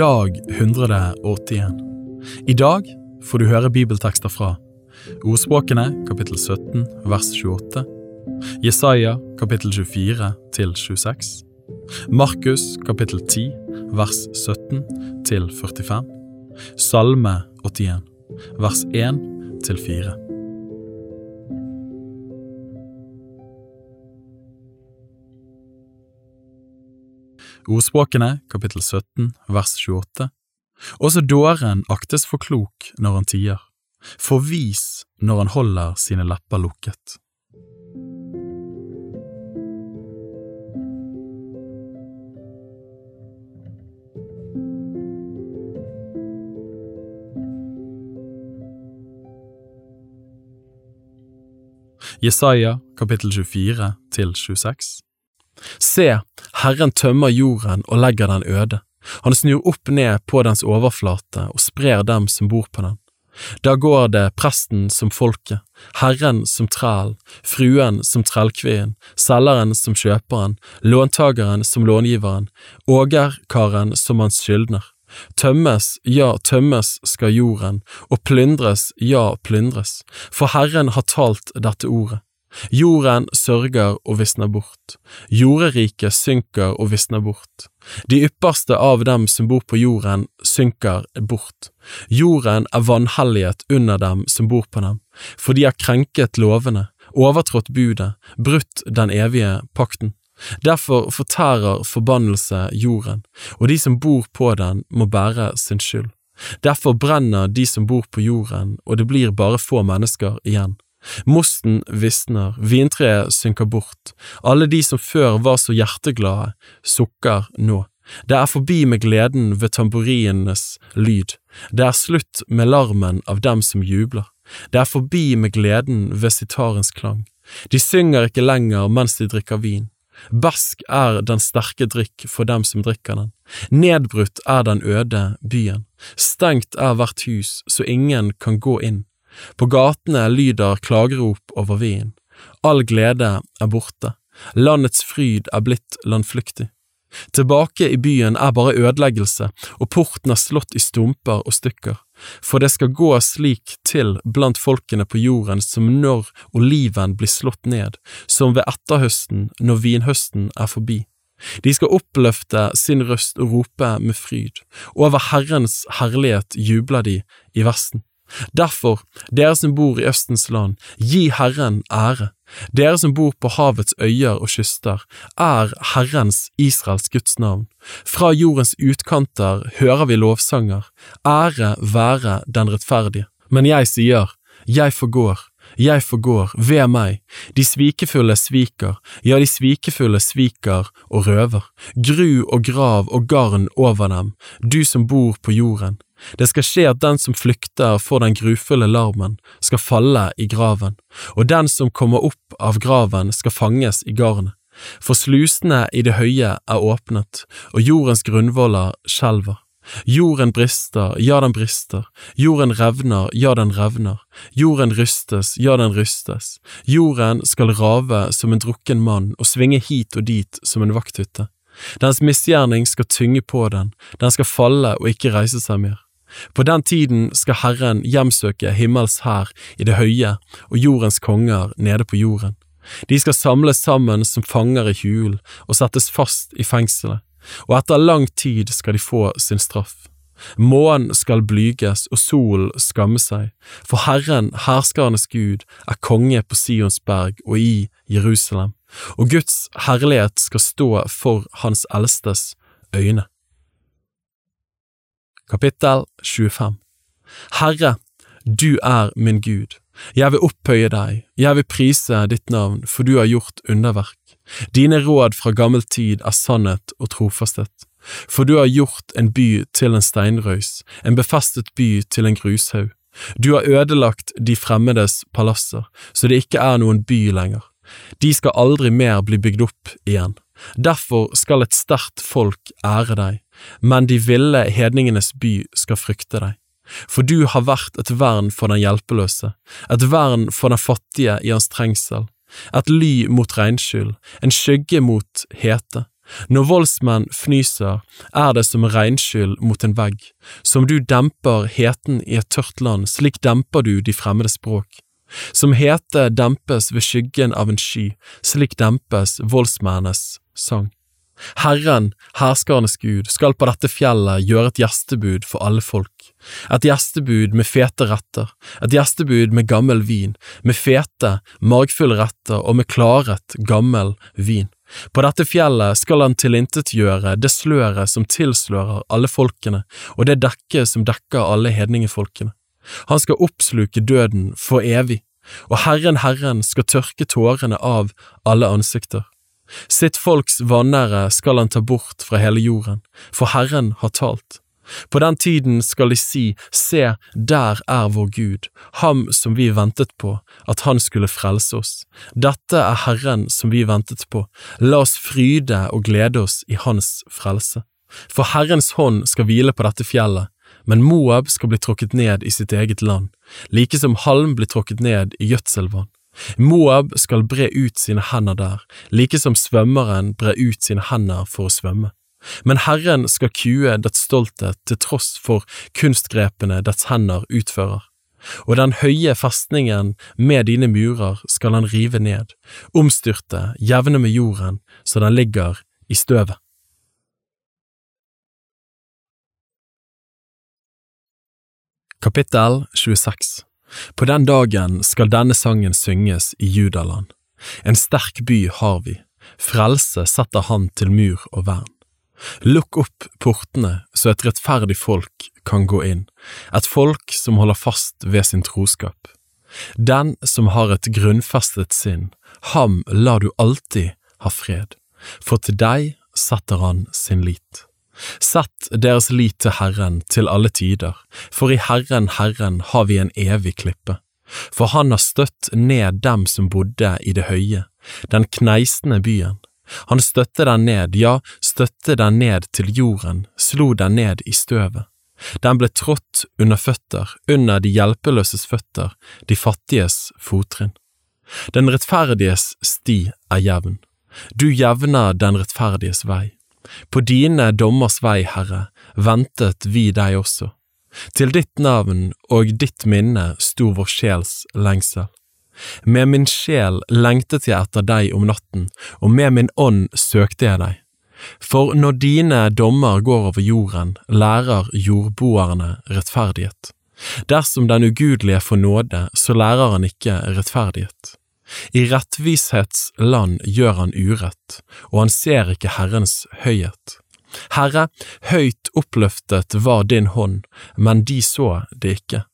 Dag 181. I dag får du høre bibeltekster fra Ordspråkene kapittel 17 vers 28, Jesaja kapittel 24 til 26, Markus kapittel 10 vers 17 til 45, Salme 81 vers 1 til 4. Ordspråkene kapittel 17 vers 28. Også dåren aktes for klok når han tier, for vis når han holder sine lepper lukket. Jesaja kapittel 24 til 26. Se, Herren tømmer jorden og legger den øde. Han snur opp ned på dens overflate og sprer dem som bor på den. Da går det presten som folket, Herren som træl, fruen som trellkvinnen, selgeren som kjøperen, låntageren som långiveren, ågerkaren som hans skyldner. Tømmes, ja, tømmes skal jorden, og plyndres, ja, plyndres, for Herren har talt dette ordet. Jorden sørger og visner bort, jorderiket synker og visner bort, de ypperste av dem som bor på jorden synker bort, jorden er vanhelliget under dem som bor på dem, for de har krenket lovene, overtrådt budet, brutt den evige pakten. Derfor fortærer forbannelse jorden, og de som bor på den må bære sin skyld. Derfor brenner de som bor på jorden, og det blir bare få mennesker igjen. Mosten visner, vintreet synker bort, alle de som før var så hjerteglade, sukker nå. Det er forbi med gleden ved tamburinenes lyd, det er slutt med larmen av dem som jubler, det er forbi med gleden ved sitarens klang, de synger ikke lenger mens de drikker vin. Besk er den sterke drikk for dem som drikker den, nedbrutt er den øde byen, stengt er hvert hus så ingen kan gå inn. På gatene lyder klagerop over vinen. All glede er borte. Landets fryd er blitt landflyktig. Tilbake i byen er bare ødeleggelse, og porten er slått i stumper og stykker, for det skal gå slik til blant folkene på jorden som når oliven blir slått ned, som ved etterhøsten når vinhøsten er forbi. De skal oppløfte sin røst og rope med fryd, over Herrens herlighet jubler de i Vesten. Derfor, dere som bor i Østens land, gi Herren ære. Dere som bor på havets øyer og kyster, er Herrens, Israels Guds navn. Fra jordens utkanter hører vi lovsanger, ære være den rettferdige. Men jeg sier, jeg forgår, jeg forgår, ved meg, de svikefulle sviker, ja, de svikefulle sviker og røver, gru og grav og garn over dem, du som bor på jorden. Det skal skje at den som flykter for den grufulle larmen, skal falle i graven, og den som kommer opp av graven skal fanges i garnet. For slusene i det høye er åpnet, og jordens grunnvoller skjelver. Jorden brister, ja den brister, jorden revner, ja den revner, jorden rystes, ja den rystes, jorden skal rave som en drukken mann og svinge hit og dit som en vakthytte. Dens misgjerning skal tynge på den, den skal falle og ikke reise seg mer. På den tiden skal Herren hjemsøke himmels hær i det høye og jordens konger nede på jorden. De skal samles sammen som fanger i hulen og settes fast i fengselet, og etter lang tid skal de få sin straff. Månen skal blyges og solen skamme seg, for Herren, herskernes Gud, er konge på Sions berg og i Jerusalem, og Guds herlighet skal stå for Hans eldstes øyne. Kapittel 25 Herre, du er min Gud. Jeg vil opphøye deg, jeg vil prise ditt navn, for du har gjort underverk. Dine råd fra gammel tid er sannhet og trofasthet. For du har gjort en by til en steinrøys, en befestet by til en grushaug. Du har ødelagt de fremmedes palasser, så det ikke er noen by lenger. De skal aldri mer bli bygd opp igjen. Derfor skal et sterkt folk ære deg, men de ville hedningenes by skal frykte deg. For du har vært et vern for den hjelpeløse, et vern for den fattige i hans trengsel, et ly mot regnskyll, en skygge mot hete, Når voldsmenn fnyser, er det som regnskyll mot en vegg, som du demper heten i et tørt land, slik demper du de fremmede språk. Som hete dempes ved skyggen av en sky, slik dempes voldsmennenes sang. Herren, herskernes Gud, skal på dette fjellet gjøre et gjestebud for alle folk, et gjestebud med fete retter, et gjestebud med gammel vin, med fete, magfulle retter og med klaret, gammel vin. På dette fjellet skal han tilintetgjøre det sløret som tilslører alle folkene, og det dekket som dekker alle hedningefolkene. Han skal oppsluke døden for evig, og Herren Herren skal tørke tårene av alle ansikter. Sitt folks vanære skal han ta bort fra hele jorden, for Herren har talt. På den tiden skal de si, Se, der er vår Gud, ham som vi ventet på, at han skulle frelse oss. Dette er Herren som vi ventet på, la oss fryde og glede oss i hans frelse. For Herrens hånd skal hvile på dette fjellet, men Moab skal bli tråkket ned i sitt eget land, like som halm blir tråkket ned i gjødselvann. Moab skal bre ut sine hender der, like som svømmeren brer ut sine hender for å svømme. Men Herren skal kue dets stolthet til tross for kunstgrepene dets hender utfører. Og den høye festningen med dine murer skal han rive ned, omstyrte, jevne med jorden, så den ligger i støvet. Kapittel 26 på den dagen skal denne sangen synges i Judaland. En sterk by har vi, frelse setter han til mur og vern. Lukk opp portene så et rettferdig folk kan gå inn, et folk som holder fast ved sin troskap. Den som har et grunnfestet sinn, ham lar du alltid ha fred, for til deg setter han sin lit. Sett deres lit til Herren til alle tider, for i Herren, Herren har vi en evig klippe. For han har støtt ned dem som bodde i det høye, den kneisende byen. Han støtte den ned, ja, støtte den ned til jorden, slo den ned i støvet. Den ble trådt under føtter, under de hjelpeløses føtter, de fattiges fottrinn. Den rettferdiges sti er jevn. Du jevner den rettferdiges vei. På dine dommers vei, Herre, ventet vi deg også. Til ditt navn og ditt minne sto vår sjels lengsel. Med min sjel lengtet jeg etter deg om natten, og med min ånd søkte jeg deg. For når dine dommer går over jorden, lærer jordboerne rettferdighet. Dersom den ugudelige får nåde, så lærer han ikke rettferdighet. I rettvishets land gjør han urett, og han ser ikke Herrens høyhet. Herre, høyt oppløftet var din hånd, men de så det ikke.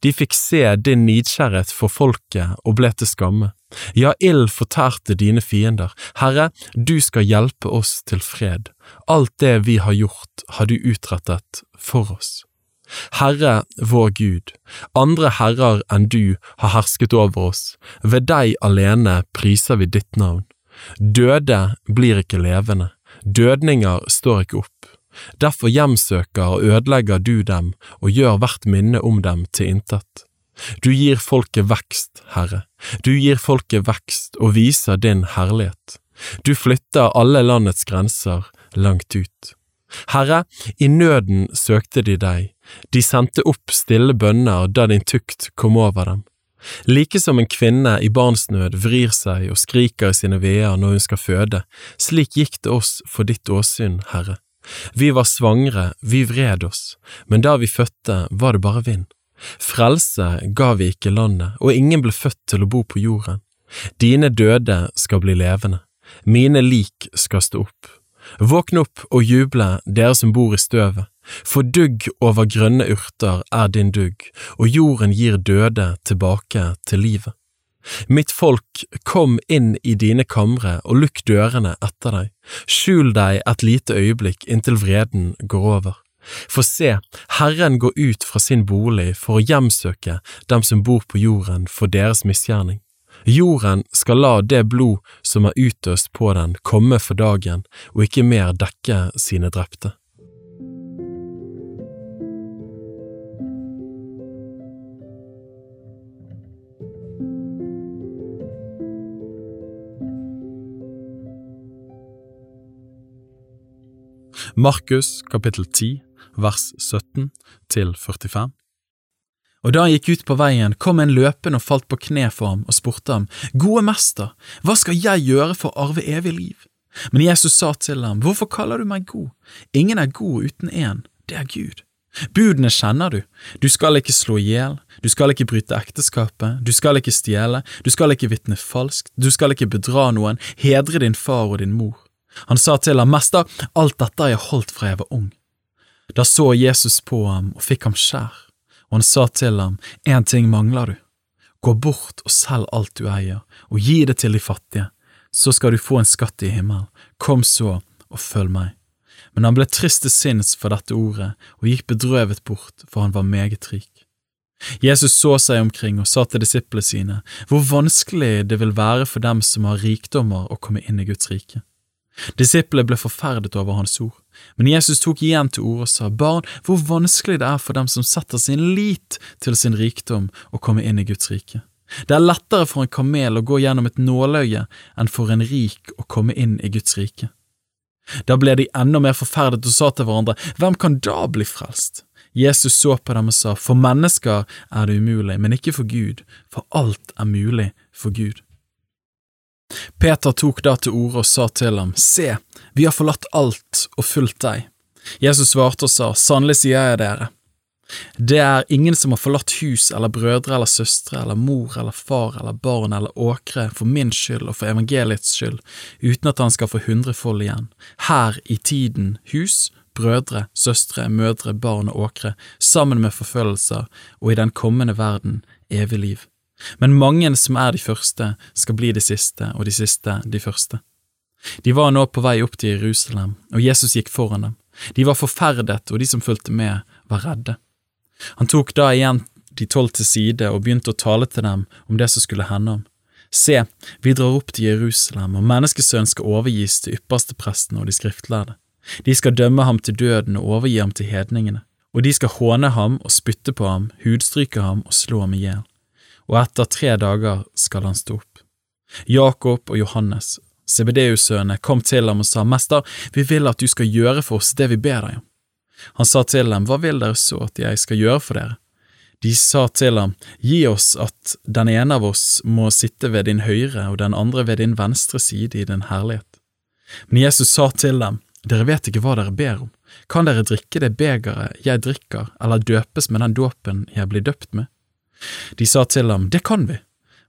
De fikk se din nidkjærhet for folket og ble til skamme. Ja, ild fortærte dine fiender. Herre, du skal hjelpe oss til fred. Alt det vi har gjort, har du utrettet for oss. Herre vår Gud, andre herrer enn du har hersket over oss, ved deg alene priser vi ditt navn. Døde blir ikke levende, dødninger står ikke opp. Derfor hjemsøker og ødelegger du dem og gjør hvert minne om dem til intet. Du gir folket vekst, Herre, du gir folket vekst og viser din herlighet. Du flytter alle landets grenser langt ut. Herre, i nøden søkte de deg, de sendte opp stille bønner da din tukt kom over dem. Like som en kvinne i barnsnød vrir seg og skriker i sine veer når hun skal føde, slik gikk det oss for ditt åsyn, Herre. Vi var svangre, vi vred oss, men da vi fødte var det bare vind. Frelse ga vi ikke landet, og ingen ble født til å bo på jorden. Dine døde skal bli levende, mine lik skal stå opp. Våkn opp og juble, dere som bor i støvet, for dugg over grønne urter er din dugg, og jorden gir døde tilbake til livet. Mitt folk, kom inn i dine kamre og lukk dørene etter deg, skjul deg et lite øyeblikk inntil vreden går over. For se, Herren går ut fra sin bolig for å hjemsøke dem som bor på jorden for deres misgjerning. Jorden skal la det blod som er utøst på den, komme for dagen og ikke mer dekke sine drepte. Markus kapittel 10 vers 17 til 45. Og da han gikk ut på veien, kom en løpende og falt på kne for ham og spurte ham, Gode mester, hva skal jeg gjøre for å arve evig liv? Men Jesus sa til ham, Hvorfor kaller du meg god? Ingen er god uten én, det er Gud. Budene kjenner du, du skal ikke slå i hjel, du skal ikke bryte ekteskapet, du skal ikke stjele, du skal ikke vitne falskt, du skal ikke bedra noen, hedre din far og din mor. Han sa til ham, Mester, alt dette har jeg holdt fra jeg var ung. Da så Jesus på ham og fikk ham skjær, og han sa til ham, En ting mangler du. Gå bort og selg alt du eier, og gi det til de fattige, så skal du få en skatt i himmelen. Kom så og følg meg. Men han ble trist til sinns for dette ordet og gikk bedrøvet bort, for han var meget rik. Jesus så seg omkring og sa til disiplene sine hvor vanskelig det vil være for dem som har rikdommer å komme inn i Guds rike. Disiplene ble forferdet over hans ord, men Jesus tok igjen til orde og sa, Barn, hvor vanskelig det er for dem som setter sin lit til sin rikdom å komme inn i Guds rike. Det er lettere for en kamel å gå gjennom et nåløye enn for en rik å komme inn i Guds rike. Da ble de enda mer forferdet og sa til hverandre, Hvem kan da bli frelst? Jesus så på dem og sa, For mennesker er det umulig, men ikke for Gud, for alt er mulig for Gud. Peter tok da til orde og sa til ham, Se, vi har forlatt alt og fulgt deg. Jesus svarte og sa, Sannelig sier jeg dere, det er ingen som har forlatt hus eller brødre eller søstre eller mor eller far eller barn eller åkre for min skyld og for evangeliets skyld, uten at han skal få hundrefold igjen, her i tiden hus, brødre, søstre, mødre, barn og åkre, sammen med forfølgelser, og i den kommende verden evig liv. Men mange som er de første, skal bli de siste, og de siste de første. De var nå på vei opp til Jerusalem, og Jesus gikk foran dem. De var forferdet, og de som fulgte med, var redde. Han tok da igjen de tolv til side og begynte å tale til dem om det som skulle hende ham. Se, vi drar opp til Jerusalem, og menneskesønnen skal overgis til ypperstepresten og de skriftlærde. De skal dømme ham til døden og overgi ham til hedningene, og de skal håne ham og spytte på ham, hudstryke ham og slå ham i hjel og etter tre dager skal han stå opp. Jakob og Johannes, CBDU-sønnene, kom til ham og sa, Mester, vi vil at du skal gjøre for oss det vi ber deg om. Han sa til dem, Hva vil dere så at jeg skal gjøre for dere? De sa til ham, Gi oss at den ene av oss må sitte ved din høyre og den andre ved din venstre side i din herlighet. Men Jesus sa til dem, Dere vet ikke hva dere ber om. Kan dere drikke det begeret jeg drikker, eller døpes med den dåpen jeg blir døpt med? De sa til ham, Det kan vi.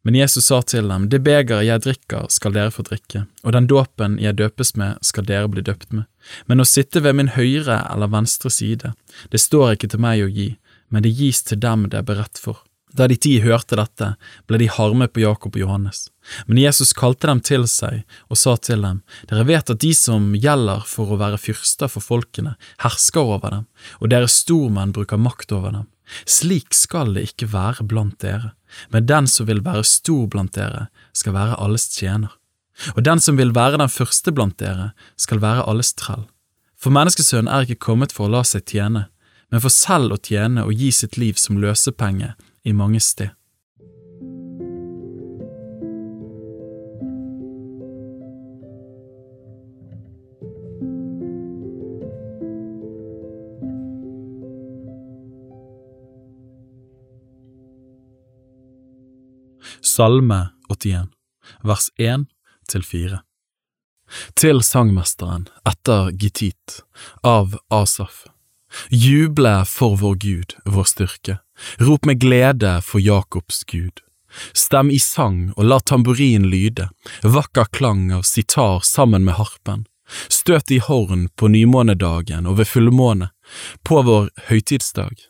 Men Jesus sa til dem, Det begeret jeg drikker, skal dere få drikke, og den dåpen jeg døpes med, skal dere bli døpt med. Men å sitte ved min høyre eller venstre side, det står ikke til meg å gi, men det gis til dem det er beredt for. Da de ti hørte dette, ble de harme på Jakob og Johannes. Men Jesus kalte dem til seg og sa til dem, Dere vet at de som gjelder for å være fyrster for folkene, hersker over dem, og deres stormenn bruker makt over dem. Slik skal det ikke være blant dere, men den som vil være stor blant dere, skal være alles tjener. Og den som vil være den første blant dere, skal være alles trell. For menneskesønnen er ikke kommet for å la seg tjene, men for selv å tjene og gi sitt liv som løsepenge i mange sted. Salme 81, vers 1 til 4 Til sangmesteren etter Gittit av Asaf Juble for vår Gud, vår styrke, rop med glede for Jakobs Gud. Stem i sang og la tamburin lyde, vakker klang av sitar sammen med harpen. Støt i horn på nymånedagen og ved fullmåne, på vår høytidsdag.